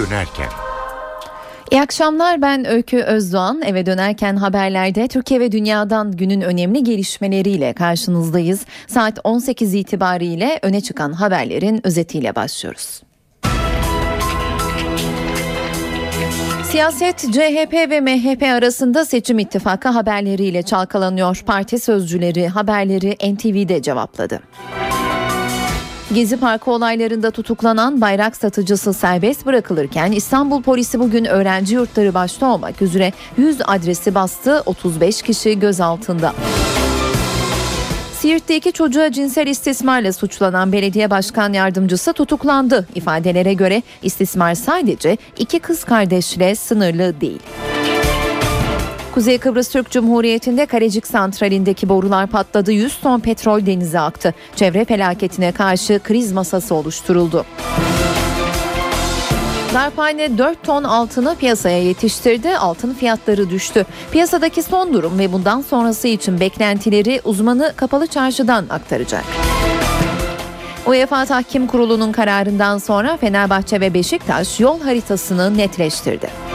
dönerken. İyi akşamlar ben Öykü Özdoğan. Eve dönerken haberlerde Türkiye ve dünyadan günün önemli gelişmeleriyle karşınızdayız. Saat 18 itibariyle öne çıkan haberlerin özetiyle başlıyoruz. Siyaset CHP ve MHP arasında seçim ittifakı haberleriyle çalkalanıyor. Parti sözcüleri haberleri NTV'de cevapladı. Gezi Parkı olaylarında tutuklanan bayrak satıcısı serbest bırakılırken İstanbul polisi bugün öğrenci yurtları başta olmak üzere 100 adresi bastı 35 kişi gözaltında. Siirt'te iki çocuğa cinsel istismarla suçlanan belediye başkan yardımcısı tutuklandı. İfadelere göre istismar sadece iki kız kardeşle sınırlı değil. Kuzey Kıbrıs Türk Cumhuriyeti'nde Karecik Santrali'ndeki borular patladı. 100 ton petrol denize aktı. Çevre felaketine karşı kriz masası oluşturuldu. Darphane 4 ton altını piyasaya yetiştirdi. Altın fiyatları düştü. Piyasadaki son durum ve bundan sonrası için beklentileri uzmanı kapalı çarşıdan aktaracak. UEFA Tahkim Kurulu'nun kararından sonra Fenerbahçe ve Beşiktaş yol haritasını netleştirdi.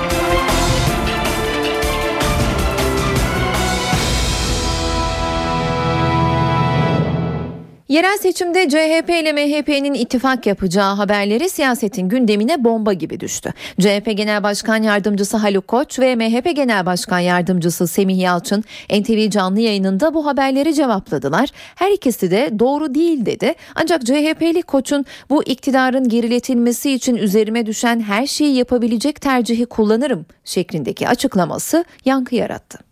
Yerel seçimde CHP ile MHP'nin ittifak yapacağı haberleri siyasetin gündemine bomba gibi düştü. CHP Genel Başkan Yardımcısı Haluk Koç ve MHP Genel Başkan Yardımcısı Semih Yalçın NTV canlı yayınında bu haberleri cevapladılar. Her ikisi de doğru değil dedi. Ancak CHP'li Koç'un bu iktidarın geriletilmesi için üzerime düşen her şeyi yapabilecek tercihi kullanırım şeklindeki açıklaması yankı yarattı.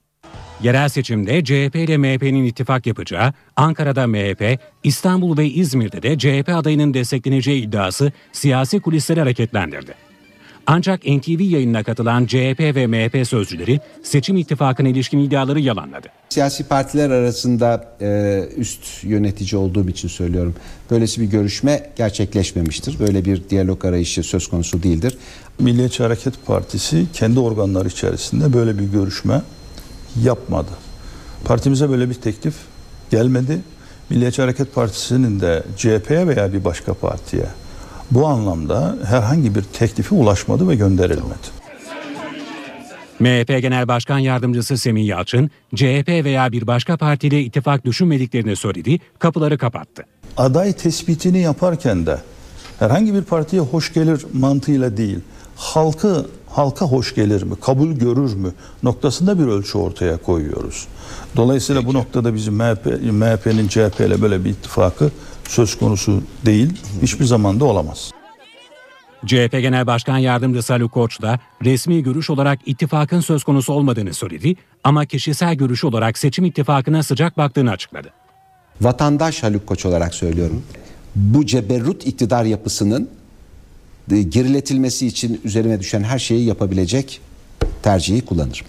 Yerel seçimde CHP ile MHP'nin ittifak yapacağı, Ankara'da MHP, İstanbul ve İzmir'de de CHP adayının destekleneceği iddiası siyasi kulisleri hareketlendirdi. Ancak NTV yayınına katılan CHP ve MHP sözcüleri seçim ittifakına ilişkin iddiaları yalanladı. Siyasi partiler arasında e, üst yönetici olduğum için söylüyorum. Böylesi bir görüşme gerçekleşmemiştir. Böyle bir diyalog arayışı söz konusu değildir. Milliyetçi Hareket Partisi kendi organları içerisinde böyle bir görüşme yapmadı. Partimize böyle bir teklif gelmedi. Milliyetçi Hareket Partisi'nin de CHP'ye veya bir başka partiye bu anlamda herhangi bir teklifi ulaşmadı ve gönderilmedi. MHP Genel Başkan Yardımcısı Semih Yalçın, CHP veya bir başka partiyle ittifak düşünmediklerini söyledi, kapıları kapattı. Aday tespitini yaparken de herhangi bir partiye hoş gelir mantığıyla değil, halkı halka hoş gelir mi, kabul görür mü noktasında bir ölçü ortaya koyuyoruz. Dolayısıyla Peki. bu noktada bizim MHP, MHP'nin CHP ile böyle bir ittifakı söz konusu değil, hiçbir zamanda olamaz. CHP Genel Başkan Yardımcısı Haluk Koç da resmi görüş olarak ittifakın söz konusu olmadığını söyledi ama kişisel görüş olarak seçim ittifakına sıcak baktığını açıkladı. Vatandaş Haluk Koç olarak söylüyorum. Bu ceberrut iktidar yapısının geriletilmesi için üzerime düşen her şeyi yapabilecek tercihi kullanırım.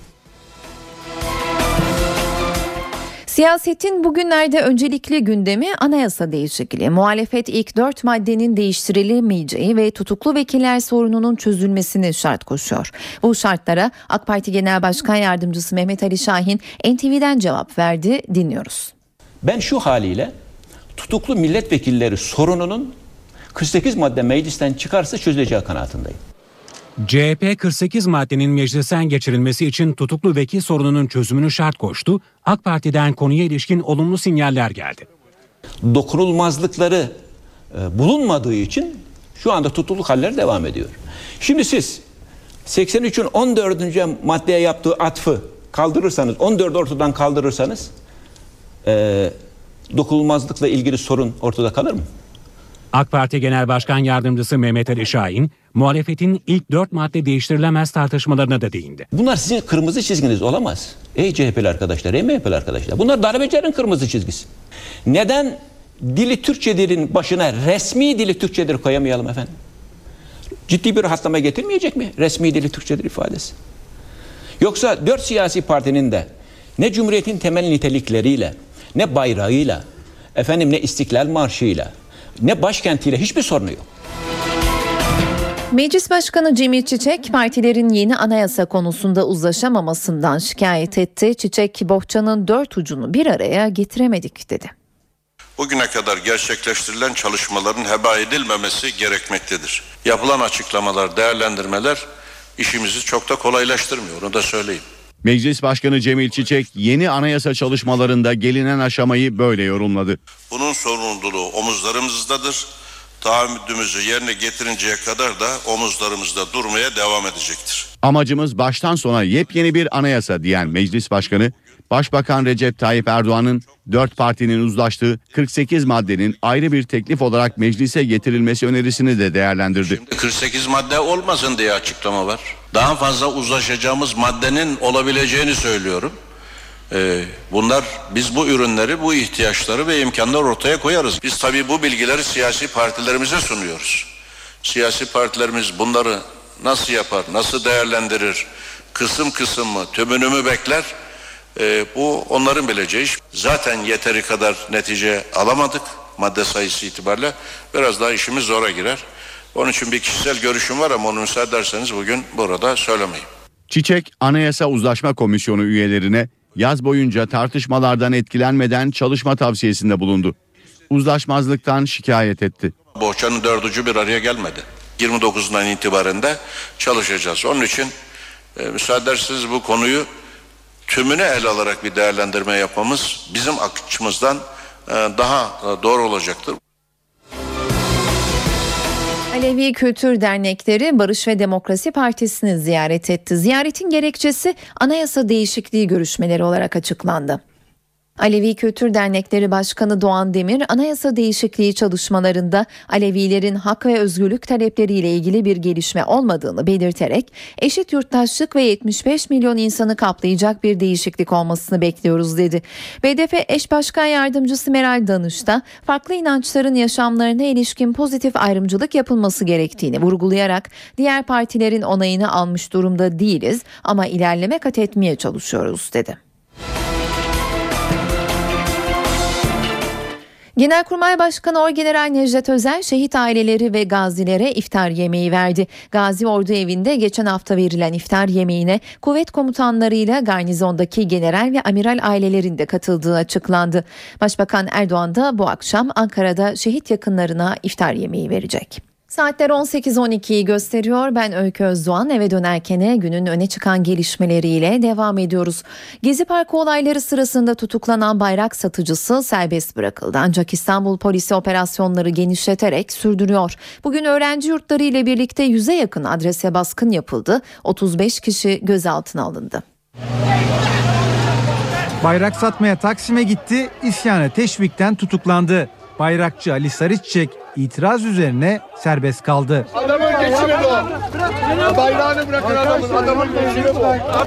Siyasetin bugünlerde öncelikli gündemi anayasa değişikliği. Muhalefet ilk dört maddenin değiştirilemeyeceği ve tutuklu vekiller sorununun çözülmesini şart koşuyor. Bu şartlara AK Parti Genel Başkan Yardımcısı Mehmet Ali Şahin NTV'den cevap verdi. Dinliyoruz. Ben şu haliyle tutuklu milletvekilleri sorununun 48 madde meclisten çıkarsa çözüleceği kanaatindeyim. CHP 48 maddenin meclisten geçirilmesi için tutuklu vekil sorununun çözümünü şart koştu. AK Parti'den konuya ilişkin olumlu sinyaller geldi. Dokunulmazlıkları e, bulunmadığı için şu anda tutukluk halleri devam ediyor. Şimdi siz 83'ün 14. maddeye yaptığı atfı kaldırırsanız, 14 ortadan kaldırırsanız e, dokunulmazlıkla ilgili sorun ortada kalır mı? AK Parti Genel Başkan Yardımcısı Mehmet Ali Şahin, muhalefetin ilk dört madde değiştirilemez tartışmalarına da değindi. Bunlar sizin kırmızı çizginiz olamaz. Ey CHP'li arkadaşlar, ey MHP'li arkadaşlar. Bunlar darbecilerin kırmızı çizgisi. Neden dili Türkçedir'in başına resmi dili Türkçedir koyamayalım efendim? Ciddi bir rahatlama getirmeyecek mi resmi dili Türkçedir ifadesi? Yoksa dört siyasi partinin de ne Cumhuriyet'in temel nitelikleriyle, ne bayrağıyla, efendim ne İstiklal Marşı'yla, ne başkentiyle hiçbir sorunu yok. Meclis Başkanı Cemil Çiçek partilerin yeni anayasa konusunda uzlaşamamasından şikayet etti. Çiçek bohçanın dört ucunu bir araya getiremedik dedi. bugüne kadar gerçekleştirilen çalışmaların heba edilmemesi gerekmektedir. Yapılan açıklamalar, değerlendirmeler işimizi çok da kolaylaştırmıyor, onu da söyleyeyim. Meclis Başkanı Cemil Çiçek yeni anayasa çalışmalarında gelinen aşamayı böyle yorumladı. Bunun sorumluluğu omuzlarımızdadır. Taahhüdümüzü yerine getirinceye kadar da omuzlarımızda durmaya devam edecektir. Amacımız baştan sona yepyeni bir anayasa diyen Meclis Başkanı, Başbakan Recep Tayyip Erdoğan'ın dört partinin uzlaştığı 48 maddenin ayrı bir teklif olarak meclise getirilmesi önerisini de değerlendirdi. 48 madde olmasın diye açıklama var. Daha fazla uzlaşacağımız maddenin olabileceğini söylüyorum. Ee, bunlar biz bu ürünleri, bu ihtiyaçları ve imkanları ortaya koyarız. Biz tabii bu bilgileri siyasi partilerimize sunuyoruz. Siyasi partilerimiz bunları nasıl yapar, nasıl değerlendirir, kısım kısım mı, tümünü mü bekler? Ee, bu onların bileceği iş. Zaten yeteri kadar netice alamadık madde sayısı itibariyle. Biraz daha işimiz zora girer. Onun için bir kişisel görüşüm var ama onu müsaade ederseniz bugün burada söylemeyeyim. Çiçek, Anayasa Uzlaşma Komisyonu üyelerine yaz boyunca tartışmalardan etkilenmeden çalışma tavsiyesinde bulundu. Uzlaşmazlıktan şikayet etti. Bohçanın dördüncü bir araya gelmedi. 29'undan itibaren de çalışacağız. Onun için e, müsaade ederseniz bu konuyu tümünü ele alarak bir değerlendirme yapmamız bizim açımızdan e, daha e, doğru olacaktır. Alevi Kültür Dernekleri Barış ve Demokrasi Partisi'ni ziyaret etti. Ziyaretin gerekçesi anayasa değişikliği görüşmeleri olarak açıklandı. Alevi Kültür Dernekleri Başkanı Doğan Demir, anayasa değişikliği çalışmalarında Alevilerin hak ve özgürlük talepleriyle ilgili bir gelişme olmadığını belirterek eşit yurttaşlık ve 75 milyon insanı kaplayacak bir değişiklik olmasını bekliyoruz dedi. BDP eş başkan yardımcısı Meral Danış da farklı inançların yaşamlarına ilişkin pozitif ayrımcılık yapılması gerektiğini vurgulayarak diğer partilerin onayını almış durumda değiliz ama ilerleme kat etmeye çalışıyoruz dedi. Genelkurmay Başkanı Orgeneral Necdet Özel şehit aileleri ve gazilere iftar yemeği verdi. Gazi Ordu Evi'nde geçen hafta verilen iftar yemeğine kuvvet komutanlarıyla garnizondaki general ve amiral ailelerinde katıldığı açıklandı. Başbakan Erdoğan da bu akşam Ankara'da şehit yakınlarına iftar yemeği verecek. Saatler 18.12'yi gösteriyor. Ben Öykü Özdoğan eve dönerken günün öne çıkan gelişmeleriyle devam ediyoruz. Gezi Parkı olayları sırasında tutuklanan bayrak satıcısı serbest bırakıldı. Ancak İstanbul polisi operasyonları genişleterek sürdürüyor. Bugün öğrenci yurtları ile birlikte yüze yakın adrese baskın yapıldı. 35 kişi gözaltına alındı. Bayrak satmaya Taksim'e gitti, isyana teşvikten tutuklandı. Bayrakçı Ali Sarıçiçek itiraz üzerine serbest kaldı. Adamın geçimi bu. Bayrağını bırakın adamın. Adamın geçimi bu.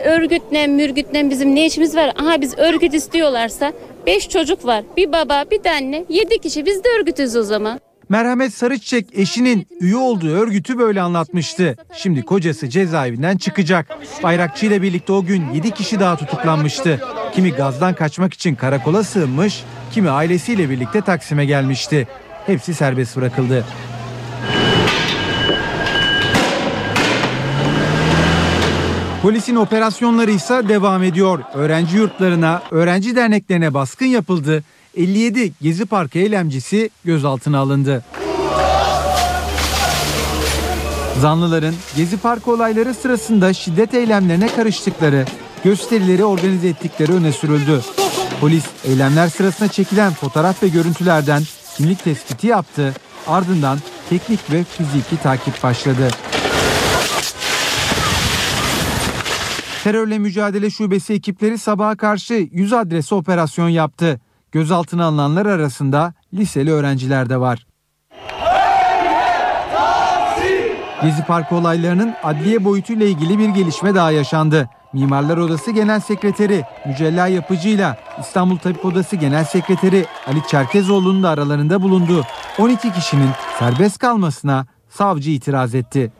Örgütle mürgütle bizim ne işimiz var? Aha biz örgüt istiyorlarsa 5 çocuk var. Bir baba bir de anne 7 kişi biz de örgütüz o zaman. Merhamet Sarıçiçek eşinin üye olduğu örgütü böyle anlatmıştı. Şimdi kocası cezaevinden çıkacak. Bayrakçı ile birlikte o gün 7 kişi daha tutuklanmıştı. Kimi gazdan kaçmak için karakola sığınmış, kimi ailesiyle birlikte Taksim'e gelmişti. Hepsi serbest bırakıldı. Polisin operasyonları ise devam ediyor. Öğrenci yurtlarına, öğrenci derneklerine baskın yapıldı. 57 Gezi Parkı eylemcisi gözaltına alındı. Zanlıların Gezi Parkı olayları sırasında şiddet eylemlerine karıştıkları, gösterileri organize ettikleri öne sürüldü. Polis eylemler sırasında çekilen fotoğraf ve görüntülerden kimlik tespiti yaptı. Ardından teknik ve fiziki takip başladı. Terörle Mücadele Şubesi ekipleri sabaha karşı 100 adrese operasyon yaptı. Gözaltına alınanlar arasında liseli öğrenciler de var. Gezi Parkı olaylarının adliye boyutuyla ilgili bir gelişme daha yaşandı. Mimarlar Odası Genel Sekreteri Mücella Yapıcı ile İstanbul Tabip Odası Genel Sekreteri Ali Çerkezoğlu'nun da aralarında bulunduğu 12 kişinin serbest kalmasına savcı itiraz etti.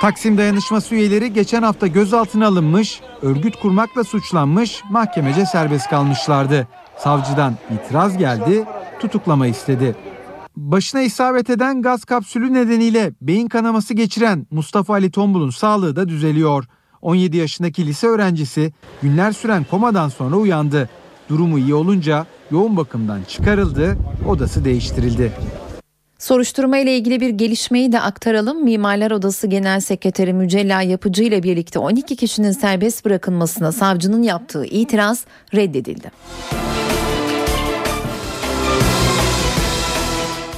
Taksim dayanışması üyeleri geçen hafta gözaltına alınmış, örgüt kurmakla suçlanmış, mahkemece serbest kalmışlardı. Savcıdan itiraz geldi, tutuklama istedi. Başına isabet eden gaz kapsülü nedeniyle beyin kanaması geçiren Mustafa Ali Tombul'un sağlığı da düzeliyor. 17 yaşındaki lise öğrencisi günler süren komadan sonra uyandı. Durumu iyi olunca yoğun bakımdan çıkarıldı, odası değiştirildi. Soruşturma ile ilgili bir gelişmeyi de aktaralım. Mimarlar Odası Genel Sekreteri Mücella Yapıcı ile birlikte 12 kişinin serbest bırakılmasına savcının yaptığı itiraz reddedildi.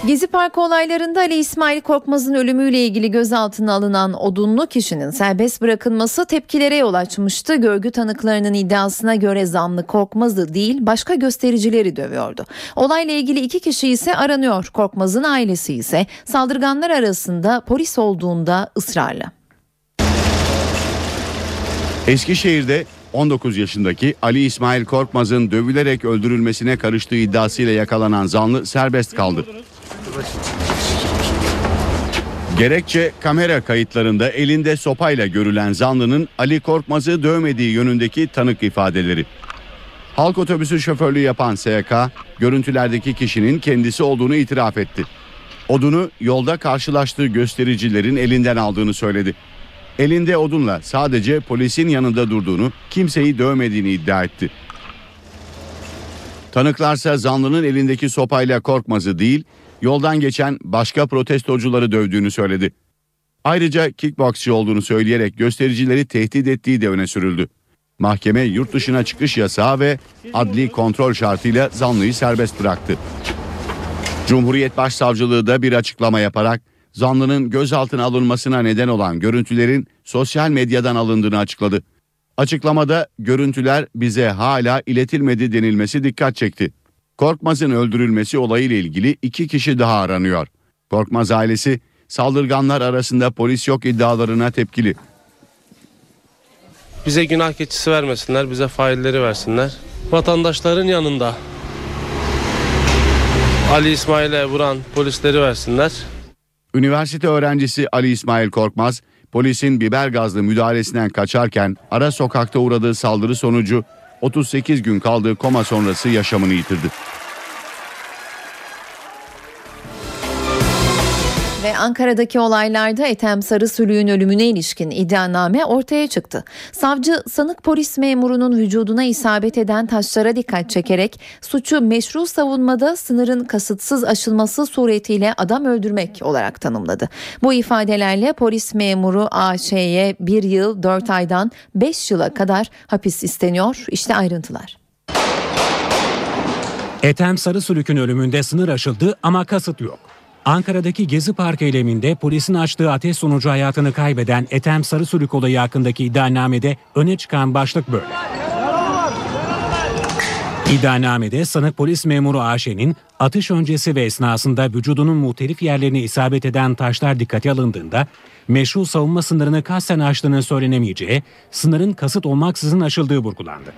Gezi Parkı olaylarında Ali İsmail Korkmaz'ın ölümüyle ilgili gözaltına alınan odunlu kişinin serbest bırakılması tepkilere yol açmıştı. Görgü tanıklarının iddiasına göre zanlı Korkmaz'ı değil başka göstericileri dövüyordu. Olayla ilgili iki kişi ise aranıyor. Korkmaz'ın ailesi ise saldırganlar arasında polis olduğunda ısrarlı. Eskişehir'de 19 yaşındaki Ali İsmail Korkmaz'ın dövülerek öldürülmesine karıştığı iddiasıyla yakalanan zanlı serbest kaldı. Gerekçe kamera kayıtlarında elinde sopayla görülen zanlının Ali Korkmaz'ı dövmediği yönündeki tanık ifadeleri. Halk otobüsü şoförlüğü yapan SYK, görüntülerdeki kişinin kendisi olduğunu itiraf etti. Odunu yolda karşılaştığı göstericilerin elinden aldığını söyledi. Elinde odunla sadece polisin yanında durduğunu, kimseyi dövmediğini iddia etti. Tanıklarsa zanlının elindeki sopayla Korkmaz'ı değil, yoldan geçen başka protestocuları dövdüğünü söyledi. Ayrıca kickboksçı olduğunu söyleyerek göstericileri tehdit ettiği de öne sürüldü. Mahkeme yurt dışına çıkış yasağı ve adli kontrol şartıyla zanlıyı serbest bıraktı. Cumhuriyet Başsavcılığı da bir açıklama yaparak zanlının gözaltına alınmasına neden olan görüntülerin sosyal medyadan alındığını açıkladı. Açıklamada görüntüler bize hala iletilmedi denilmesi dikkat çekti. Korkmaz'ın öldürülmesi olayıyla ilgili iki kişi daha aranıyor. Korkmaz ailesi saldırganlar arasında polis yok iddialarına tepkili. Bize günah keçisi vermesinler, bize failleri versinler. Vatandaşların yanında Ali İsmail'e vuran polisleri versinler. Üniversite öğrencisi Ali İsmail Korkmaz, polisin biber gazlı müdahalesinden kaçarken ara sokakta uğradığı saldırı sonucu 38 gün kaldığı koma sonrası yaşamını yitirdi. Ve Ankara'daki olaylarda Ethem Sarısülüğün ölümüne ilişkin iddianame ortaya çıktı. Savcı sanık polis memurunun vücuduna isabet eden taşlara dikkat çekerek suçu meşru savunmada sınırın kasıtsız aşılması suretiyle adam öldürmek olarak tanımladı. Bu ifadelerle polis memuru AŞ'ye 1 yıl 4 aydan 5 yıla kadar hapis isteniyor. İşte ayrıntılar. Ethem Sarısülük'ün ölümünde sınır aşıldı ama kasıt yok. Ankara'daki Gezi Parkı eyleminde polisin açtığı ateş sonucu hayatını kaybeden Ethem Sarısülük olayı hakkındaki iddianamede öne çıkan başlık böyle. İddianamede sanık polis memuru Ayşe'nin atış öncesi ve esnasında vücudunun muhtelif yerlerine isabet eden taşlar dikkate alındığında meşru savunma sınırını kasten aştığının söylenemeyeceği, sınırın kasıt olmaksızın aşıldığı vurgulandı.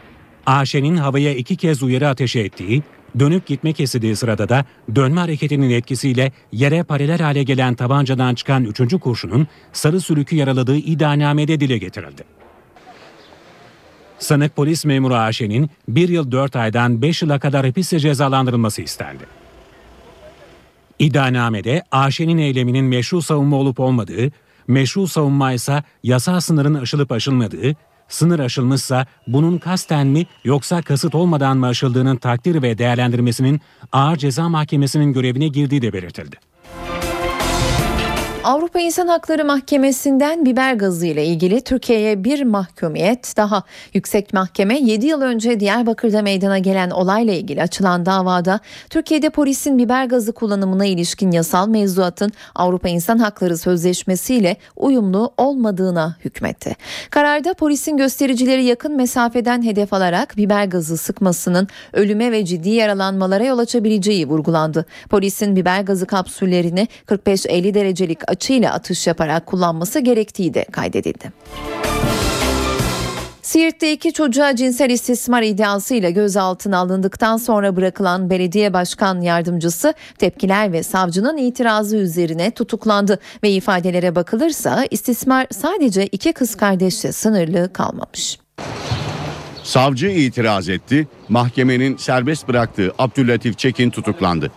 Ayşe'nin havaya iki kez uyarı ateşi ettiği, dönüp gitmek istediği sırada da dönme hareketinin etkisiyle yere paralel hale gelen tabancadan çıkan üçüncü kurşunun sarı sülükü yaraladığı iddianamede dile getirildi. Sanık polis memuru Ayşe'nin 1 yıl 4 aydan 5 yıla kadar hapisle cezalandırılması istendi. İddianamede Ayşe'nin eyleminin meşru savunma olup olmadığı, meşru savunma ise yasal sınırın aşılıp aşılmadığı, sınır aşılmışsa bunun kasten mi yoksa kasıt olmadan mı aşıldığının takdir ve değerlendirmesinin Ağır Ceza Mahkemesi'nin görevine girdiği de belirtildi. Avrupa İnsan Hakları Mahkemesi'nden biber gazı ile ilgili Türkiye'ye bir mahkumiyet daha. Yüksek Mahkeme 7 yıl önce Diyarbakır'da meydana gelen olayla ilgili açılan davada Türkiye'de polisin biber gazı kullanımına ilişkin yasal mevzuatın Avrupa İnsan Hakları Sözleşmesi ile uyumlu olmadığına hükmetti. Kararda polisin göstericileri yakın mesafeden hedef alarak biber gazı sıkmasının ölüme ve ciddi yaralanmalara yol açabileceği vurgulandı. Polisin biber gazı kapsüllerini 45-50 derecelik açıyla atış yaparak kullanması gerektiği de kaydedildi. Siirt'te iki çocuğa cinsel istismar iddiasıyla gözaltına alındıktan sonra bırakılan belediye başkan yardımcısı tepkiler ve savcının itirazı üzerine tutuklandı ve ifadelere bakılırsa istismar sadece iki kız kardeşle sınırlı kalmamış. Savcı itiraz etti, mahkemenin serbest bıraktığı Abdüllatif Çekin tutuklandı.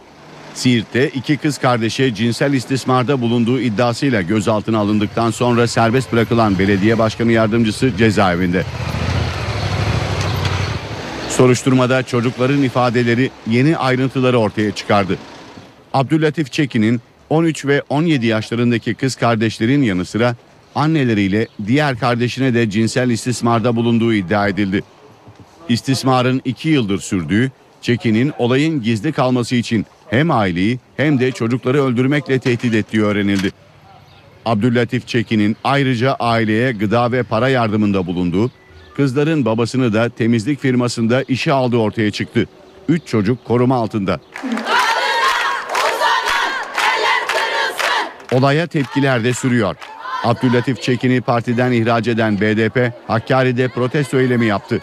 Siirt'te iki kız kardeşe cinsel istismarda bulunduğu iddiasıyla gözaltına alındıktan sonra serbest bırakılan belediye başkanı yardımcısı cezaevinde. Soruşturmada çocukların ifadeleri yeni ayrıntıları ortaya çıkardı. Abdüllatif Çekin'in 13 ve 17 yaşlarındaki kız kardeşlerin yanı sıra anneleriyle diğer kardeşine de cinsel istismarda bulunduğu iddia edildi. İstismarın 2 yıldır sürdüğü, Çekin'in olayın gizli kalması için hem aileyi hem de çocukları öldürmekle tehdit ettiği öğrenildi. Abdüllatif Çekin'in ayrıca aileye gıda ve para yardımında bulunduğu, kızların babasını da temizlik firmasında işe aldığı ortaya çıktı. 3 çocuk koruma altında. Olaya tepkiler de sürüyor. Abdüllatif Çekin'i partiden ihraç eden BDP Hakkari'de protesto eylemi yaptı.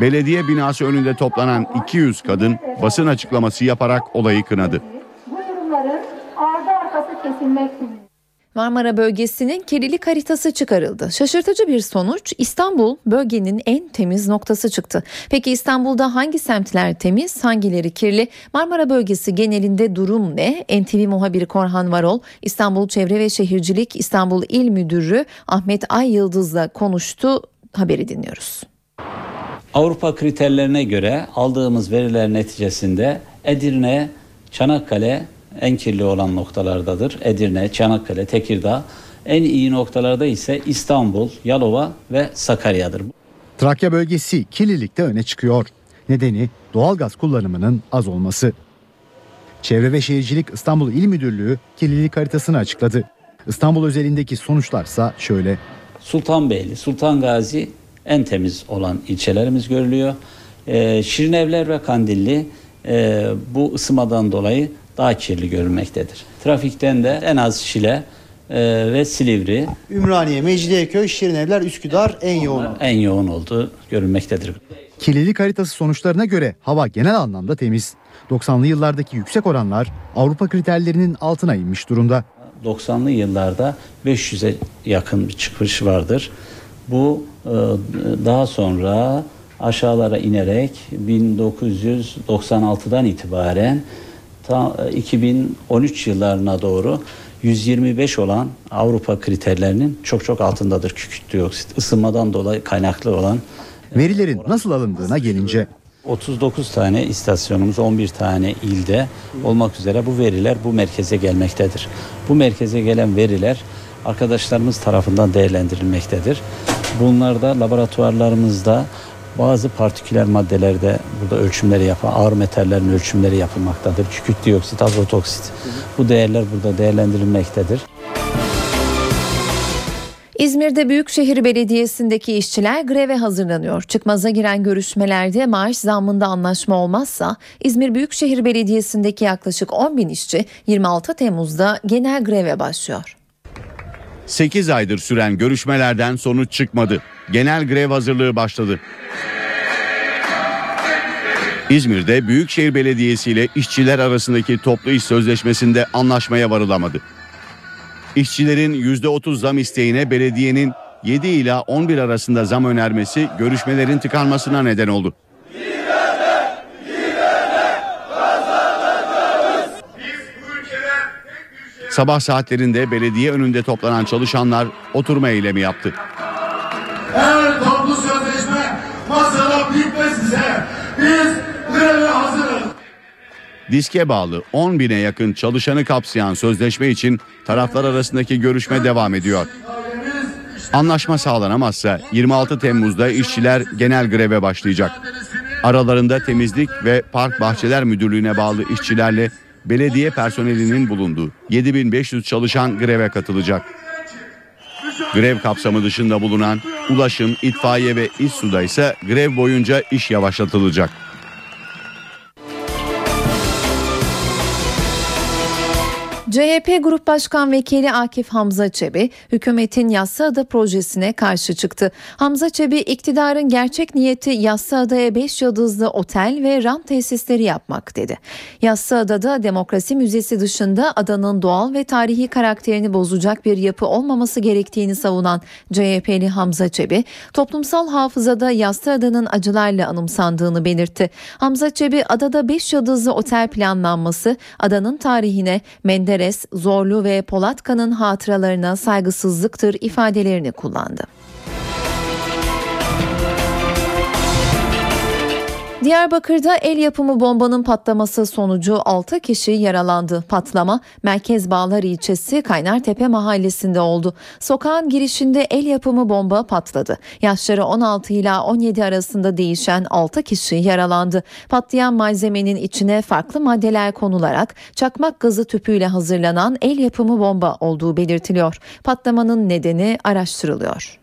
Belediye binası önünde toplanan 200 kadın basın açıklaması yaparak olayı kınadı. Marmara bölgesinin kirlilik haritası çıkarıldı. Şaşırtıcı bir sonuç İstanbul bölgenin en temiz noktası çıktı. Peki İstanbul'da hangi semtler temiz, hangileri kirli? Marmara bölgesi genelinde durum ne? NTV muhabiri Korhan Varol, İstanbul Çevre ve Şehircilik İstanbul İl Müdürü Ahmet Ay Yıldız'la konuştu. Haberi dinliyoruz. Avrupa kriterlerine göre aldığımız veriler neticesinde Edirne, Çanakkale en kirli olan noktalardadır. Edirne, Çanakkale, Tekirdağ. En iyi noktalarda ise İstanbul, Yalova ve Sakarya'dır. Trakya bölgesi kirlilikte öne çıkıyor. Nedeni doğalgaz kullanımının az olması. Çevre ve Şehircilik İstanbul İl Müdürlüğü kirlilik haritasını açıkladı. İstanbul özelindeki sonuçlarsa şöyle. Sultanbeyli, Sultan Gazi en temiz olan ilçelerimiz görülüyor. Ee, Şirinevler ve Kandilli e, bu ısımadan dolayı daha kirli görülmektedir. Trafikten de en az Şile e, ve Silivri Ümraniye, Mecidiyeköy, Şirinevler, Üsküdar en yoğun. en yoğun olduğu görülmektedir. Kirlilik haritası sonuçlarına göre hava genel anlamda temiz. 90'lı yıllardaki yüksek oranlar Avrupa kriterlerinin altına inmiş durumda. 90'lı yıllarda 500'e yakın bir çıkış vardır. Bu e, daha sonra aşağılara inerek 1996'dan itibaren ta 2013 yıllarına doğru 125 olan Avrupa kriterlerinin çok çok altındadır kükürt dioksit. Isınmadan dolayı kaynaklı olan Verilerin nasıl alındığına gelince 39 tane istasyonumuz 11 tane ilde olmak üzere bu veriler bu merkeze gelmektedir. Bu merkeze gelen veriler arkadaşlarımız tarafından değerlendirilmektedir. Bunlarda laboratuvarlarımızda bazı partiküler maddelerde burada ölçümleri yapan ağır metallerin ölçümleri yapılmaktadır. Kükürt dioksit, azot oksit. Bu değerler burada değerlendirilmektedir. İzmir'de Büyükşehir Belediyesi'ndeki işçiler greve hazırlanıyor. Çıkmaza giren görüşmelerde maaş zammında anlaşma olmazsa İzmir Büyükşehir Belediyesi'ndeki yaklaşık 10 bin işçi 26 Temmuz'da genel greve başlıyor. 8 aydır süren görüşmelerden sonuç çıkmadı. Genel grev hazırlığı başladı. İzmir'de Büyükşehir Belediyesi ile işçiler arasındaki toplu iş sözleşmesinde anlaşmaya varılamadı. İşçilerin %30 zam isteğine belediyenin 7 ila 11 arasında zam önermesi görüşmelerin tıkanmasına neden oldu. Sabah saatlerinde belediye önünde toplanan çalışanlar oturma eylemi yaptı. Eğer toplu sözleşme masada bitmezse biz greve hazırız. Diske bağlı 10 bine yakın çalışanı kapsayan sözleşme için taraflar arasındaki görüşme devam ediyor. Anlaşma sağlanamazsa 26 Temmuz'da işçiler genel greve başlayacak. Aralarında temizlik ve park bahçeler müdürlüğüne bağlı işçilerle belediye personelinin bulunduğu 7500 çalışan greve katılacak. Grev kapsamı dışında bulunan ulaşım, itfaiye ve İSSU'da ise grev boyunca iş yavaşlatılacak. CHP Grup Başkan Vekili Akif Hamza Çebi, hükümetin Yassıada projesine karşı çıktı. Hamza Çebi, iktidarın gerçek niyeti Yassıada'ya 5 yıldızlı otel ve rant tesisleri yapmak dedi. Yassıada'da demokrasi müzesi dışında adanın doğal ve tarihi karakterini bozacak bir yapı olmaması gerektiğini savunan CHP'li Hamza Çebi, toplumsal hafızada Yassıada'nın acılarla anımsandığını belirtti. Hamza Çebi, adada 5 yıldızlı otel planlanması, adanın tarihine, Menderes, Zorlu ve Polatkan'ın hatıralarına saygısızlıktır ifadelerini kullandı. Diyarbakır'da el yapımı bombanın patlaması sonucu 6 kişi yaralandı. Patlama Merkez Bağlar ilçesi Kaynartepe mahallesinde oldu. Sokağın girişinde el yapımı bomba patladı. Yaşları 16 ila 17 arasında değişen 6 kişi yaralandı. Patlayan malzemenin içine farklı maddeler konularak çakmak gazı tüpüyle hazırlanan el yapımı bomba olduğu belirtiliyor. Patlamanın nedeni araştırılıyor.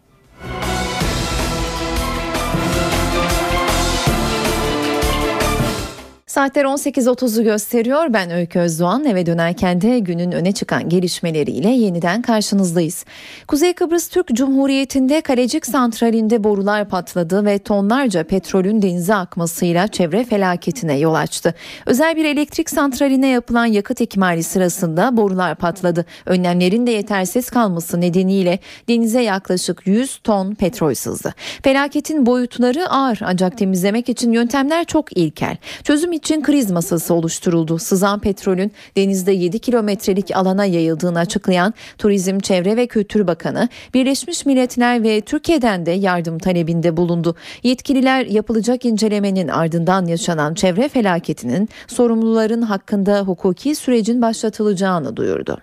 Saatler 18.30'u gösteriyor. Ben Öykü Özdoğan. Eve dönerken de günün öne çıkan gelişmeleriyle yeniden karşınızdayız. Kuzey Kıbrıs Türk Cumhuriyeti'nde Kalecik Santrali'nde borular patladı ve tonlarca petrolün denize akmasıyla çevre felaketine yol açtı. Özel bir elektrik santraline yapılan yakıt ikmali sırasında borular patladı. Önlemlerin de yetersiz kalması nedeniyle denize yaklaşık 100 ton petrol sızdı. Felaketin boyutları ağır ancak temizlemek için yöntemler çok ilkel. Çözüm için kriz masası oluşturuldu. Sızan petrolün denizde 7 kilometrelik alana yayıldığını açıklayan Turizm, Çevre ve Kültür Bakanı Birleşmiş Milletler ve Türkiye'den de yardım talebinde bulundu. Yetkililer yapılacak incelemenin ardından yaşanan çevre felaketinin sorumluların hakkında hukuki sürecin başlatılacağını duyurdu.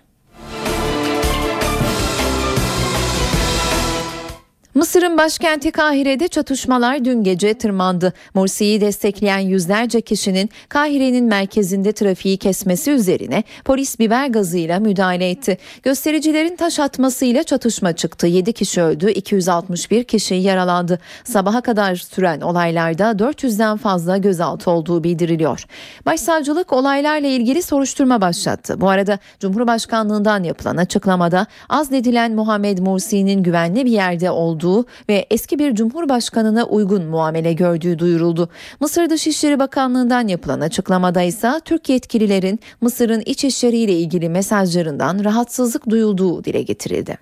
Mısır'ın başkenti Kahire'de çatışmalar dün gece tırmandı. Morsi'yi destekleyen yüzlerce kişinin Kahire'nin merkezinde trafiği kesmesi üzerine polis biber gazıyla müdahale etti. Göstericilerin taş atmasıyla çatışma çıktı. 7 kişi öldü, 261 kişi yaralandı. Sabaha kadar süren olaylarda 400'den fazla gözaltı olduğu bildiriliyor. Başsavcılık olaylarla ilgili soruşturma başlattı. Bu arada Cumhurbaşkanlığından yapılan açıklamada azledilen Muhammed Mursi'nin güvenli bir yerde olduğu ve eski bir cumhurbaşkanına uygun muamele gördüğü duyuruldu. Mısır Dışişleri Bakanlığı'ndan yapılan açıklamada ise Türk yetkililerin Mısır'ın iç işleriyle ilgili mesajlarından rahatsızlık duyulduğu dile getirildi.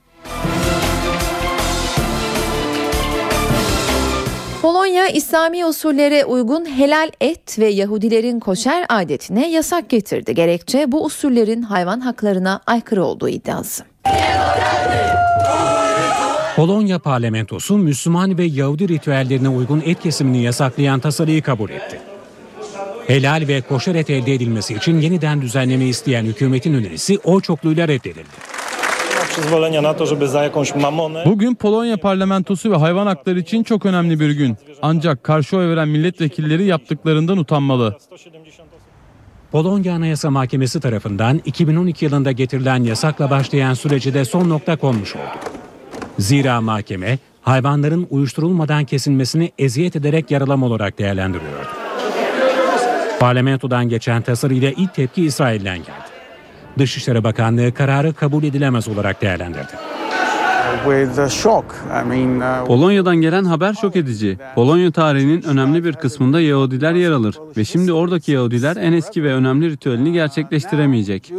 Polonya İslami usullere uygun helal et ve Yahudilerin koşer adetine yasak getirdi. Gerekçe bu usullerin hayvan haklarına aykırı olduğu iddiası. Polonya parlamentosu Müslüman ve Yahudi ritüellerine uygun et kesimini yasaklayan tasarıyı kabul etti. Helal ve koşer et elde edilmesi için yeniden düzenleme isteyen hükümetin önerisi oy çokluğuyla reddedildi. Bugün Polonya parlamentosu ve hayvan hakları için çok önemli bir gün. Ancak karşı oy veren milletvekilleri yaptıklarından utanmalı. Polonya Anayasa Mahkemesi tarafından 2012 yılında getirilen yasakla başlayan süreci de son nokta konmuş oldu. Zira mahkeme hayvanların uyuşturulmadan kesilmesini eziyet ederek yaralama olarak değerlendiriyordu. Parlamentodan geçen tasarıyla ilk tepki İsrail'den geldi. Dışişleri Bakanlığı kararı kabul edilemez olarak değerlendirdi. Polonya'dan gelen haber şok edici. Polonya tarihinin önemli bir kısmında Yahudiler yer alır ve şimdi oradaki Yahudiler en eski ve önemli ritüelini gerçekleştiremeyecek.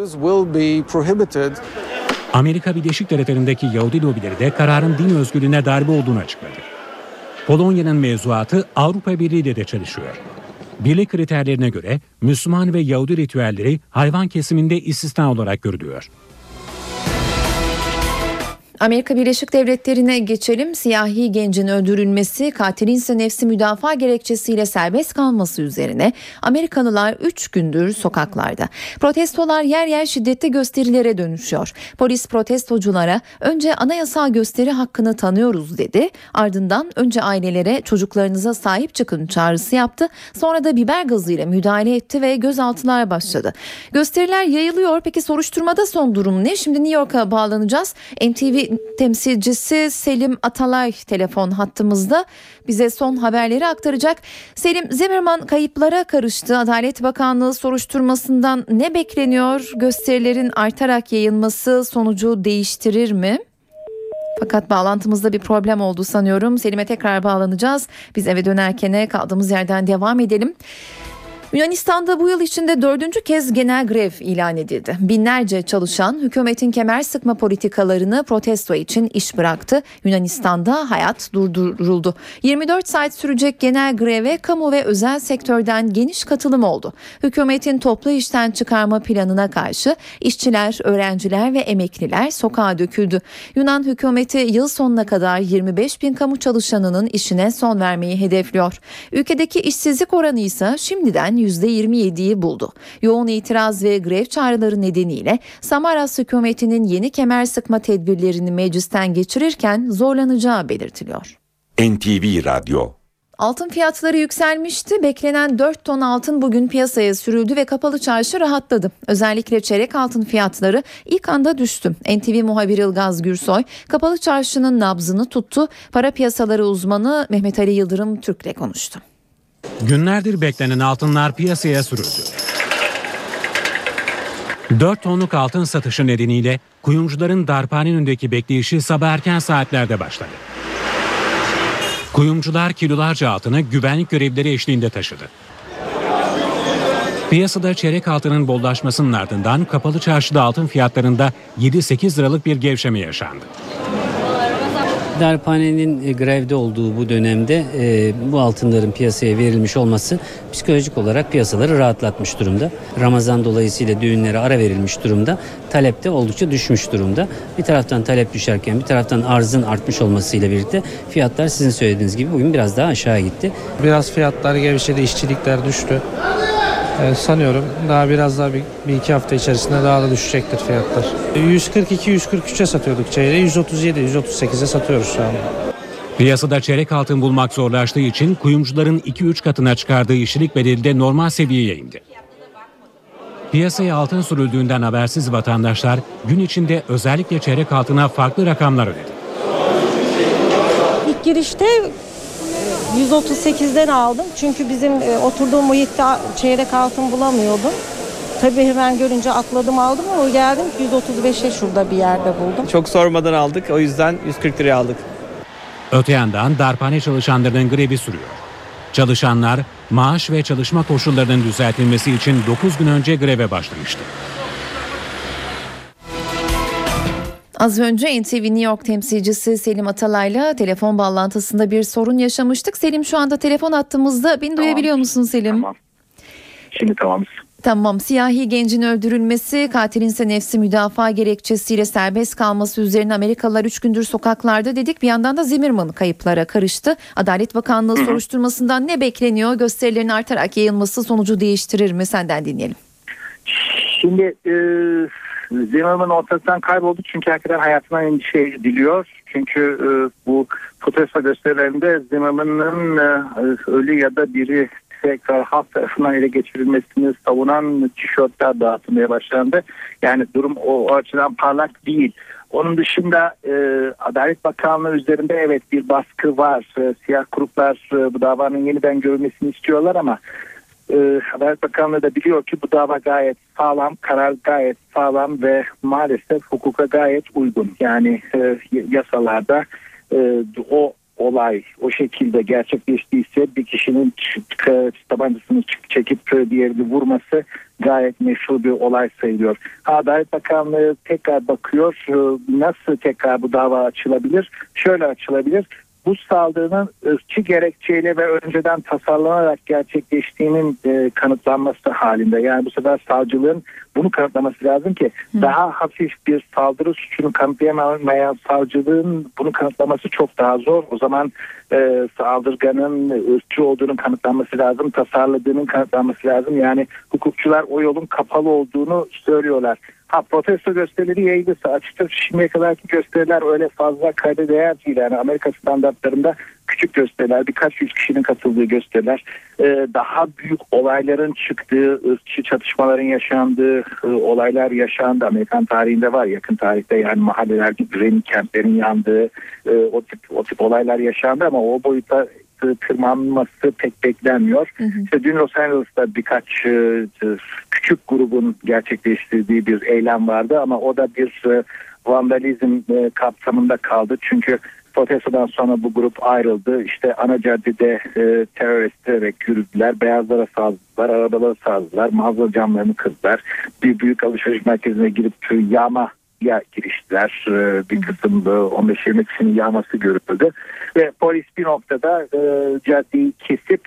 Amerika Birleşik Devletleri'ndeki Yahudi lobileri de kararın din özgürlüğüne darbe olduğunu açıkladı. Polonya'nın mevzuatı Avrupa Birliği ile de çalışıyor. Birlik kriterlerine göre Müslüman ve Yahudi ritüelleri hayvan kesiminde istisna olarak görülüyor. Amerika Birleşik Devletleri'ne geçelim. Siyahi gencin öldürülmesi, katilin ise nefsi müdafaa gerekçesiyle serbest kalması üzerine Amerikalılar 3 gündür sokaklarda. Protestolar yer yer şiddetli gösterilere dönüşüyor. Polis protestoculara önce anayasal gösteri hakkını tanıyoruz dedi. Ardından önce ailelere çocuklarınıza sahip çıkın çağrısı yaptı. Sonra da biber gazıyla müdahale etti ve gözaltılar başladı. Gösteriler yayılıyor. Peki soruşturmada son durum ne? Şimdi New York'a bağlanacağız. NTV temsilcisi Selim Atalay telefon hattımızda bize son haberleri aktaracak. Selim Zimmerman kayıplara karıştı. Adalet Bakanlığı soruşturmasından ne bekleniyor? Gösterilerin artarak yayılması sonucu değiştirir mi? Fakat bağlantımızda bir problem oldu sanıyorum. Selim'e tekrar bağlanacağız. Biz eve dönerken kaldığımız yerden devam edelim. Yunanistan'da bu yıl içinde dördüncü kez genel grev ilan edildi. Binlerce çalışan hükümetin kemer sıkma politikalarını protesto için iş bıraktı. Yunanistan'da hayat durduruldu. 24 saat sürecek genel greve kamu ve özel sektörden geniş katılım oldu. Hükümetin toplu işten çıkarma planına karşı işçiler, öğrenciler ve emekliler sokağa döküldü. Yunan hükümeti yıl sonuna kadar 25 bin kamu çalışanının işine son vermeyi hedefliyor. Ülkedeki işsizlik oranı ise şimdiden %27'yi buldu. Yoğun itiraz ve grev çağrıları nedeniyle Samaras hükümetinin yeni kemer sıkma tedbirlerini meclisten geçirirken zorlanacağı belirtiliyor. NTV Radyo Altın fiyatları yükselmişti. Beklenen 4 ton altın bugün piyasaya sürüldü ve kapalı çarşı rahatladı. Özellikle çeyrek altın fiyatları ilk anda düştü. NTV muhabiri Ilgaz Gürsoy kapalı çarşının nabzını tuttu. Para piyasaları uzmanı Mehmet Ali Yıldırım Türk'le konuştu. Günlerdir beklenen altınlar piyasaya sürüldü. 4 tonluk altın satışı nedeniyle kuyumcuların darphane önündeki bekleyişi sabah erken saatlerde başladı. Kuyumcular kilolarca altını güvenlik görevlileri eşliğinde taşıdı. Piyasada çeyrek altının bollaşmasının ardından kapalı çarşıda altın fiyatlarında 7-8 liralık bir gevşeme yaşandı. Darphanenin e, grevde olduğu bu dönemde e, bu altınların piyasaya verilmiş olması psikolojik olarak piyasaları rahatlatmış durumda. Ramazan dolayısıyla düğünlere ara verilmiş durumda. Talep de oldukça düşmüş durumda. Bir taraftan talep düşerken bir taraftan arzın artmış olmasıyla birlikte fiyatlar sizin söylediğiniz gibi bugün biraz daha aşağı gitti. Biraz fiyatlar gevşedi, işçilikler düştü. Ee, sanıyorum daha biraz daha bir, bir iki hafta içerisinde daha da düşecektir fiyatlar. 142-143'e satıyorduk çeyreği, 137-138'e satıyoruz şu anda. Piyasada çeyrek altın bulmak zorlaştığı için kuyumcuların 2-3 katına çıkardığı işçilik bedeli de normal seviyeye indi. Piyasaya altın sürüldüğünden habersiz vatandaşlar gün içinde özellikle çeyrek altına farklı rakamlar ödedi. İlk girişte 138'den aldım. Çünkü bizim e, oturduğum muhitte çeyrek altın bulamıyordum. Tabii hemen görünce atladım aldım ama geldim 135'e şurada bir yerde buldum. Çok sormadan aldık o yüzden 140 liraya aldık. Öte yandan darphane çalışanlarının grevi sürüyor. Çalışanlar maaş ve çalışma koşullarının düzeltilmesi için 9 gün önce greve başlamıştı. Az önce NTV New York temsilcisi Selim Atalay'la telefon bağlantısında bir sorun yaşamıştık. Selim şu anda telefon attığımızda beni duyabiliyor musun Selim? Tamam. Şimdi tamam. Tamam. Siyahi gencin öldürülmesi, katilin ise nefsi müdafaa gerekçesiyle serbest kalması üzerine Amerikalılar 3 gündür sokaklarda dedik. Bir yandan da Zimmerman kayıplara karıştı. Adalet Bakanlığı soruşturmasından ne bekleniyor? Gösterilerin artarak yayılması sonucu değiştirir mi? Senden dinleyelim. Şimdi e, Zimmerman ortadan kayboldu çünkü herkes hayatına endişe ediliyor. Çünkü e, bu protesto gösterilerinde Zimmerman'ın e, ölü ya da biri tekrar halk tarafından ele geçirilmesini savunan tişörtler dağıtılmaya başlandı. Yani durum o açıdan parlak değil. Onun dışında e, Adalet Bakanlığı üzerinde evet bir baskı var. E, siyah gruplar e, bu davanın yeniden görülmesini istiyorlar ama e, Adalet Bakanlığı da biliyor ki bu dava gayet sağlam, karar gayet sağlam ve maalesef hukuka gayet uygun. Yani e, yasalarda e, o olay o şekilde gerçekleştiyse bir kişinin tabancasını çekip diğerini vurması gayet meşhur bir olay sayılıyor. Adalet Bakanlığı tekrar bakıyor nasıl tekrar bu dava açılabilir? Şöyle açılabilir bu saldırının ırkçı gerekçeyle ve önceden tasarlanarak gerçekleştiğinin e, kanıtlanması halinde. Yani bu sefer savcılığın bunu kanıtlaması lazım ki Hı. daha hafif bir saldırı suçunu kanıtlayamayan savcılığın bunu kanıtlaması çok daha zor. O zaman e, saldırganın ırkçı olduğunu kanıtlanması lazım, tasarladığının kanıtlanması lazım. Yani hukukçular o yolun kapalı olduğunu söylüyorlar. Ha protesto gösterileri yayılırsa açıkçası şimdiye kadarki gösteriler öyle fazla kayda değer değil. Yani Amerika standartlarında küçük gösteriler, birkaç yüz kişinin katıldığı gösteriler, e, daha büyük olayların çıktığı, ırkçı çatışmaların yaşandığı e, olaylar yaşandı. Amerikan tarihinde var, yakın tarihte yani mahalleler gibi kentlerin yandığı e, o tip o tip olaylar yaşandı ama o boyuta tırmanması pek beklenmiyor. Hı hı. İşte dün Los Angeles'ta birkaç küçük grubun gerçekleştirdiği bir eylem vardı ama o da bir vandalizm kapsamında kaldı. Çünkü protestodan sonra bu grup ayrıldı. İşte ana caddede e, terör ederek yürüdüler. Beyazlara saldırdılar, arabalara saldırdılar. Mağaza camlarını kırdılar. Bir büyük alışveriş merkezine girip yağma ya giriştiler. Ee, bir kısım e, 15-20 kişinin yağması görüldü. Ve polis bir noktada e, caddeyi kesip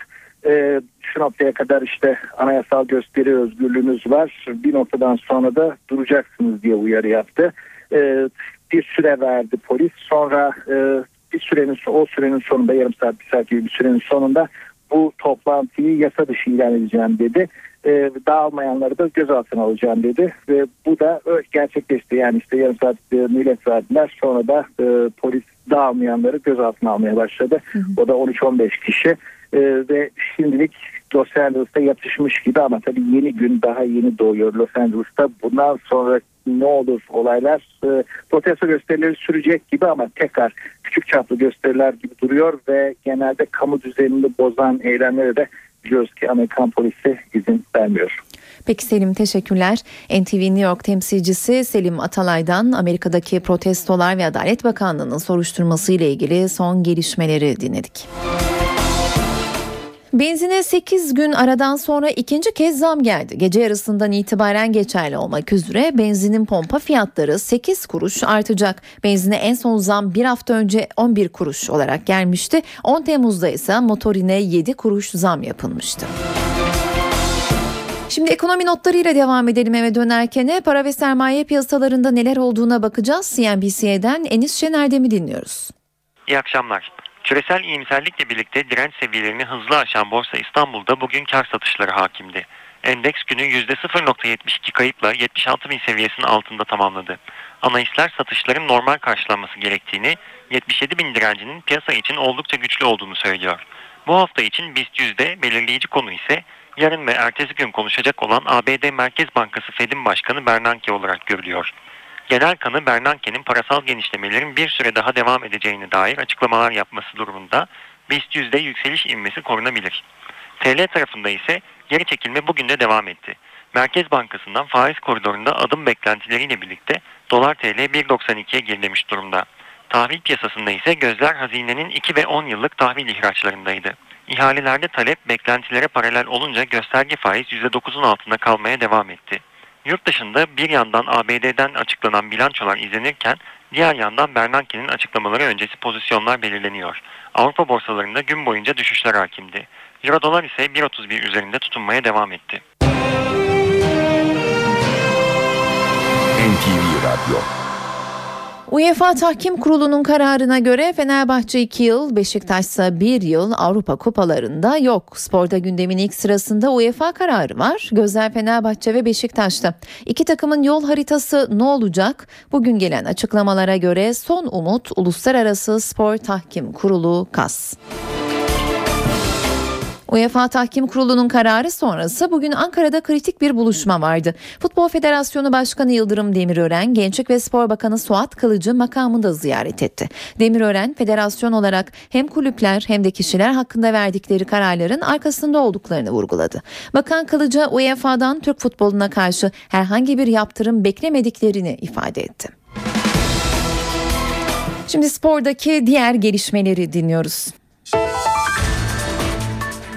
e, şu noktaya kadar işte anayasal gösteri özgürlüğünüz var. Bir noktadan sonra da duracaksınız diye uyarı yaptı. E, bir süre verdi polis. Sonra e, bir sürenin o sürenin sonunda yarım saat bir saat gibi bir sürenin sonunda bu toplantıyı yasa dışı ilan edeceğim dedi. E, dağılmayanları da gözaltına alacağım dedi ve bu da gerçekleşti. Yani işte yarım saat e, millet verdiler sonra da e, polis dağılmayanları gözaltına almaya başladı. O da 13-15 kişi E, ve şimdilik Los Angeles'ta yatışmış gibi ama tabii yeni gün daha yeni doğuyor Los Angeles'ta. Bundan sonra ne olur olaylar e, protesto gösterileri sürecek gibi ama tekrar küçük çaplı gösteriler gibi duruyor ve genelde kamu düzenini bozan eylemlere de biliyoruz ki Amerikan polisi izin vermiyor. Peki Selim teşekkürler. NTV New York temsilcisi Selim Atalay'dan Amerika'daki protestolar ve Adalet Bakanlığı'nın soruşturması ile ilgili son gelişmeleri dinledik. Benzine 8 gün aradan sonra ikinci kez zam geldi. Gece yarısından itibaren geçerli olmak üzere benzinin pompa fiyatları 8 kuruş artacak. Benzine en son zam bir hafta önce 11 kuruş olarak gelmişti. 10 Temmuz'da ise motorine 7 kuruş zam yapılmıştı. Şimdi ekonomi notlarıyla devam edelim eve dönerken para ve sermaye piyasalarında neler olduğuna bakacağız. CNBC'den Enis Şener'demi dinliyoruz. İyi akşamlar. Küresel iyimserlikle birlikte direnç seviyelerini hızlı aşan Borsa İstanbul'da bugün kar satışları hakimdi. Endeks günü %0.72 kayıpla 76 bin seviyesinin altında tamamladı. Analistler satışların normal karşılanması gerektiğini, 77 bin direncinin piyasa için oldukça güçlü olduğunu söylüyor. Bu hafta için BIST yüzde belirleyici konu ise yarın ve ertesi gün konuşacak olan ABD Merkez Bankası Fed'in Başkanı Bernanke olarak görülüyor. Genel kanı Bernanke'nin parasal genişlemelerin bir süre daha devam edeceğine dair açıklamalar yapması durumunda BIST yüzde yükseliş inmesi korunabilir. TL tarafında ise geri çekilme bugün de devam etti. Merkez Bankası'ndan faiz koridorunda adım beklentileriyle birlikte dolar TL 1.92'ye gerilemiş durumda. Tahvil piyasasında ise gözler hazinenin 2 ve 10 yıllık tahvil ihraçlarındaydı. İhalelerde talep beklentilere paralel olunca gösterge faiz %9'un altında kalmaya devam etti. Yurt dışında bir yandan ABD'den açıklanan bilançolar izlenirken diğer yandan Bernanke'nin açıklamaları öncesi pozisyonlar belirleniyor. Avrupa borsalarında gün boyunca düşüşler hakimdi. Euro dolar ise 1.31 üzerinde tutunmaya devam etti. NTV Radyo UEFA Tahkim Kurulu'nun kararına göre Fenerbahçe 2 yıl, Beşiktaş ise 1 yıl Avrupa kupalarında yok. Sporda gündemin ilk sırasında UEFA kararı var. Gözler Fenerbahçe ve Beşiktaş'ta. İki takımın yol haritası ne olacak? Bugün gelen açıklamalara göre son umut Uluslararası Spor Tahkim Kurulu KAS. UEFA Tahkim Kurulu'nun kararı sonrası bugün Ankara'da kritik bir buluşma vardı. Futbol Federasyonu Başkanı Yıldırım Demirören, Gençlik ve Spor Bakanı Suat Kılıcı makamında ziyaret etti. Demirören, federasyon olarak hem kulüpler hem de kişiler hakkında verdikleri kararların arkasında olduklarını vurguladı. Bakan Kılıcı UEFA'dan Türk futboluna karşı herhangi bir yaptırım beklemediklerini ifade etti. Şimdi spordaki diğer gelişmeleri dinliyoruz.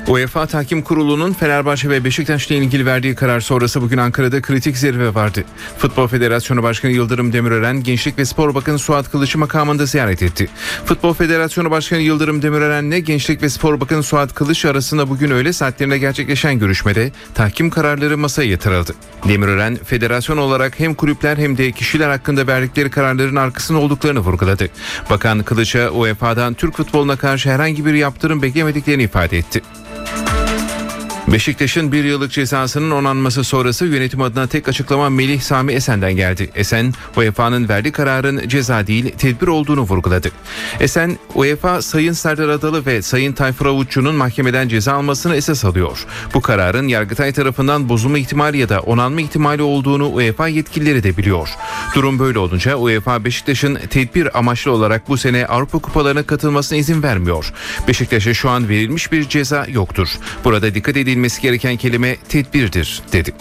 UEFA Tahkim Kurulu'nun Fenerbahçe ve Beşiktaş'la ilgili verdiği karar sonrası bugün Ankara'da kritik zirve vardı. Futbol Federasyonu Başkanı Yıldırım Demirören, Gençlik ve Spor Bakanı Suat Kılıç'ı makamında ziyaret etti. Futbol Federasyonu Başkanı Yıldırım Demirören'le Gençlik ve Spor Bakanı Suat Kılıç arasında bugün öğle saatlerinde gerçekleşen görüşmede tahkim kararları masaya yatırıldı. Demirören, federasyon olarak hem kulüpler hem de kişiler hakkında verdikleri kararların arkasında olduklarını vurguladı. Bakan Kılıç'a UEFA'dan Türk futboluna karşı herhangi bir yaptırım beklemediklerini ifade etti. Bye. Beşiktaş'ın bir yıllık cezasının onanması sonrası yönetim adına tek açıklama Melih Sami Esen'den geldi. Esen, UEFA'nın verdiği kararın ceza değil tedbir olduğunu vurguladı. Esen, UEFA Sayın Serdar Adalı ve Sayın Tayfur Avutçu'nun mahkemeden ceza almasını esas alıyor. Bu kararın Yargıtay tarafından bozulma ihtimali ya da onanma ihtimali olduğunu UEFA yetkilileri de biliyor. Durum böyle olunca UEFA Beşiktaş'ın tedbir amaçlı olarak bu sene Avrupa Kupalarına katılmasına izin vermiyor. Beşiktaş'a şu an verilmiş bir ceza yoktur. Burada dikkat edilmesi gereken kelime tedbirdir dedi.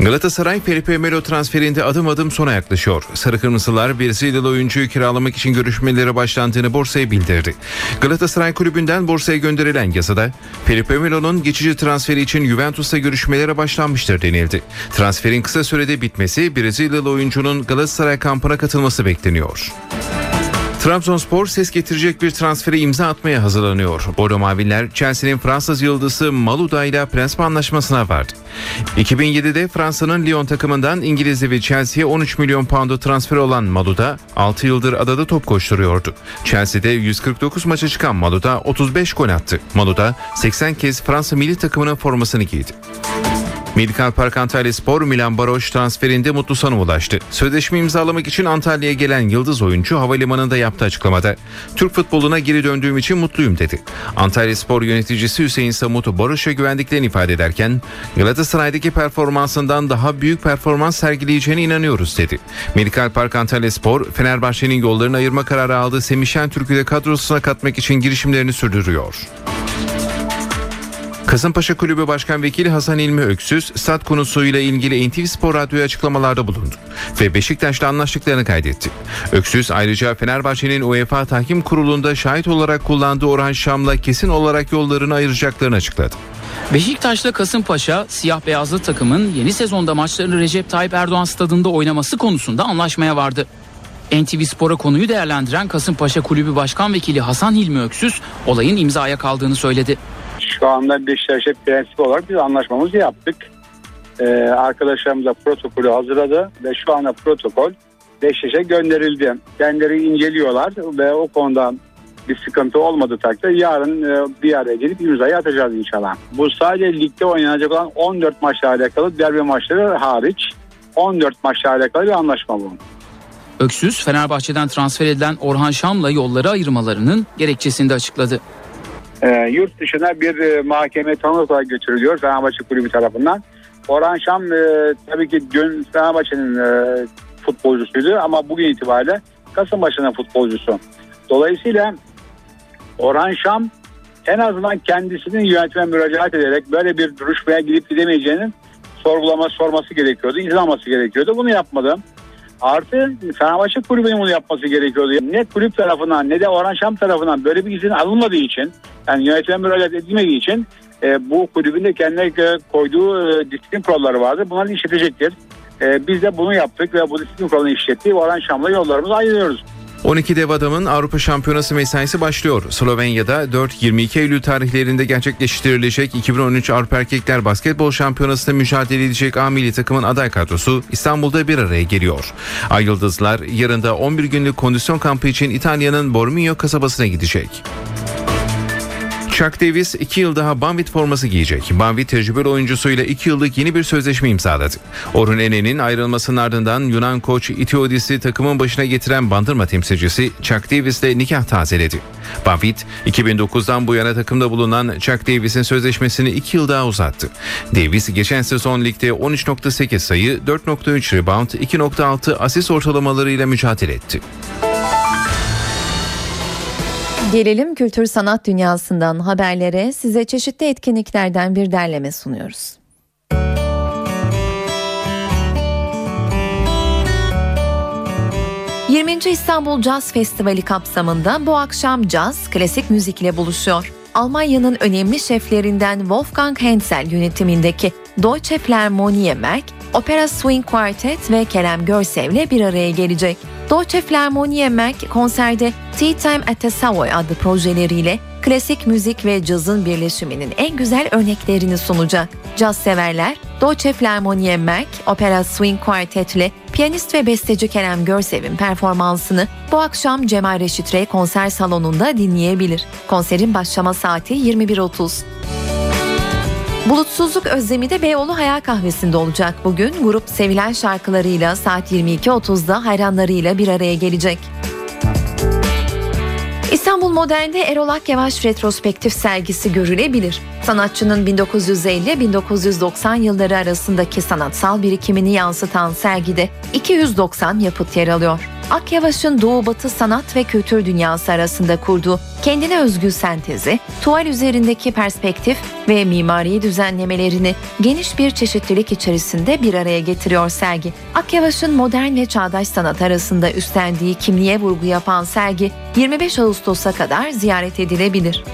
Galatasaray Felipe Melo transferinde adım adım sona yaklaşıyor. Sarı Kırmızılar Brezilyalı oyuncuyu kiralamak için görüşmelere başlandığını borsaya bildirdi. Galatasaray kulübünden borsaya gönderilen yazıda Felipe Melo'nun geçici transferi için Juventus'ta görüşmelere başlanmıştır denildi. Transferin kısa sürede bitmesi Brezilyalı oyuncunun Galatasaray kampına katılması bekleniyor. Trabzonspor ses getirecek bir transfere imza atmaya hazırlanıyor. Bordo Maviller Chelsea'nin Fransız yıldızı Malouda ile prensip anlaşmasına vardı. 2007'de Fransa'nın Lyon takımından İngilizce ve Chelsea'ye 13 milyon pound'a transfer olan Malouda 6 yıldır adada top koşturuyordu. Chelsea'de 149 maça çıkan Malouda 35 gol attı. Malouda 80 kez Fransa milli takımının formasını giydi. Medikal Park Antalya Spor Milan Baroş transferinde mutlu sona ulaştı. Sözleşme imzalamak için Antalya'ya gelen yıldız oyuncu havalimanında yaptığı açıklamada Türk futboluna geri döndüğüm için mutluyum dedi. Antalya Spor yöneticisi Hüseyin Samut Baroş'a güvendiklerini ifade ederken Galatasaray'daki performansından daha büyük performans sergileyeceğine inanıyoruz dedi. Medikal Park Antalya Spor Fenerbahçe'nin yollarını ayırma kararı aldığı Semih Şentürk'ü de kadrosuna katmak için girişimlerini sürdürüyor. Kasımpaşa Kulübü Başkan Vekili Hasan İlmi Öksüz, stat konusuyla ilgili NTV Spor Radyo'ya açıklamalarda bulundu ve Beşiktaş'la anlaştıklarını kaydetti. Öksüz ayrıca Fenerbahçe'nin UEFA Tahkim Kurulu'nda şahit olarak kullandığı Orhan Şam'la kesin olarak yollarını ayıracaklarını açıkladı. Beşiktaş'la Kasımpaşa siyah beyazlı takımın yeni sezonda maçlarını Recep Tayyip Erdoğan stadında oynaması konusunda anlaşmaya vardı. NTV Spor'a konuyu değerlendiren Kasımpaşa Kulübü Başkan Vekili Hasan Hilmi Öksüz olayın imzaya kaldığını söyledi. Şu anda Beşiktaş'a prensip olarak biz anlaşmamızı yaptık. Ee, arkadaşlarımız da protokolü hazırladı ve şu anda protokol Beşiktaş'a gönderildi. Kendileri inceliyorlar ve o konuda bir sıkıntı olmadı takdirde yarın e, bir araya gelip imzayı atacağız inşallah. Bu sadece ligde oynanacak olan 14 maçla alakalı derbi maçları hariç 14 maçla alakalı bir anlaşma bu. Öksüz Fenerbahçe'den transfer edilen Orhan Şam'la yolları ayırmalarının gerekçesini de açıkladı. E, yurt dışına bir e, mahkeme tanık olarak götürülüyor Fenerbahçe Kulübü tarafından. Orhan Şam e, tabii ki dün Fenerbahçe'nin e, futbolcusuydu ama bugün itibariyle Kasımpaşa'nın futbolcusu. Dolayısıyla Orhan Şam en azından kendisinin yönetime müracaat ederek böyle bir duruşmaya gidip gidemeyeceğinin sorgulama sorması gerekiyordu, izlaması gerekiyordu. Bunu yapmadı. Artı Fenerbahçe kulübünün bunu yapması gerekiyordu. Ne kulüp tarafından ne de Orhan Şam tarafından böyle bir izin alınmadığı için yani yönetime müracaat edilmediği için e, bu kulübün de kendine göre koyduğu e, disiplin kuralları vardı. Bunları işletecektir. E, biz de bunu yaptık ve bu disiplin kuralını işlettik. Orhan Şam'la yollarımızı ayırıyoruz. 12 dev adamın Avrupa Şampiyonası mesaisi başlıyor. Slovenya'da 4-22 Eylül tarihlerinde gerçekleştirilecek 2013 Avrupa Erkekler Basketbol Şampiyonası'nda mücadele edecek A milli takımın aday kadrosu İstanbul'da bir araya geliyor. Ay Yıldızlar yarın da 11 günlük kondisyon kampı için İtalya'nın Bormio kasabasına gidecek. Chuck Davis 2 yıl daha Banvit forması giyecek. Banvit tecrübeli oyuncusuyla 2 yıllık yeni bir sözleşme imzaladı. Orhun Enen'in ayrılmasının ardından Yunan koç Itiodis'i takımın başına getiren bandırma temsilcisi Chuck Davis'le nikah tazeledi. Banvit 2009'dan bu yana takımda bulunan Chuck Davis'in sözleşmesini 2 yıl daha uzattı. Davis geçen sezon ligde 13.8 sayı, 4.3 rebound, 2.6 asist ortalamalarıyla mücadele etti. Gelelim kültür sanat dünyasından haberlere size çeşitli etkinliklerden bir derleme sunuyoruz. ...20. İstanbul Caz Festivali kapsamında bu akşam caz klasik müzikle buluşuyor. Almanya'nın önemli şeflerinden Wolfgang Hensel yönetimindeki Deutsche Philharmonie Merk, Opera Swing Quartet ve Kerem Görsev'le bir araya gelecek. Deutsche Philharmonie Merk konserde Tea Time at the Savoy adlı projeleriyle klasik müzik ve cazın birleşiminin en güzel örneklerini sunacak. Caz severler Deutsche Philharmonie Merk, Opera Swing Quartet ile piyanist ve besteci Kerem Görsev'in performansını bu akşam Cemal Reşit Rey konser salonunda dinleyebilir. Konserin başlama saati 21.30. Bulutsuzluk özlemi de Beyoğlu Hayal Kahvesi'nde olacak bugün. Grup sevilen şarkılarıyla saat 22.30'da hayranlarıyla bir araya gelecek. İstanbul Modern'de Erol Akyavaş retrospektif sergisi görülebilir. Sanatçının 1950-1990 yılları arasındaki sanatsal birikimini yansıtan sergide 290 yapıt yer alıyor. Akyavaş'ın doğu batı sanat ve kültür dünyası arasında kurduğu kendine özgü sentezi, tuval üzerindeki perspektif ve mimari düzenlemelerini geniş bir çeşitlilik içerisinde bir araya getiriyor sergi. Akyavaş'ın modern ve çağdaş sanat arasında üstlendiği kimliğe vurgu yapan sergi 25 Ağustos'a kadar ziyaret edilebilir.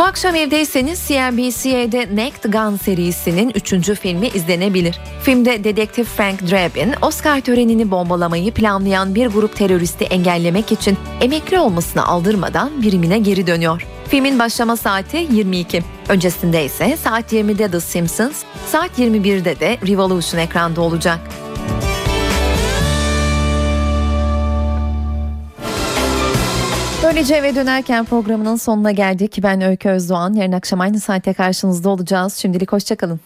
Bu akşam evdeyseniz CNBC'de Naked Gun serisinin 3. filmi izlenebilir. Filmde dedektif Frank Drabin, Oscar törenini bombalamayı planlayan bir grup teröristi engellemek için emekli olmasını aldırmadan birimine geri dönüyor. Filmin başlama saati 22. Öncesinde ise saat 20'de The Simpsons, saat 21'de de Revolution ekranda olacak. Böylece eve dönerken programının sonuna geldik. Ben Öykü Özdoğan. Yarın akşam aynı saatte karşınızda olacağız. Şimdilik hoşçakalın.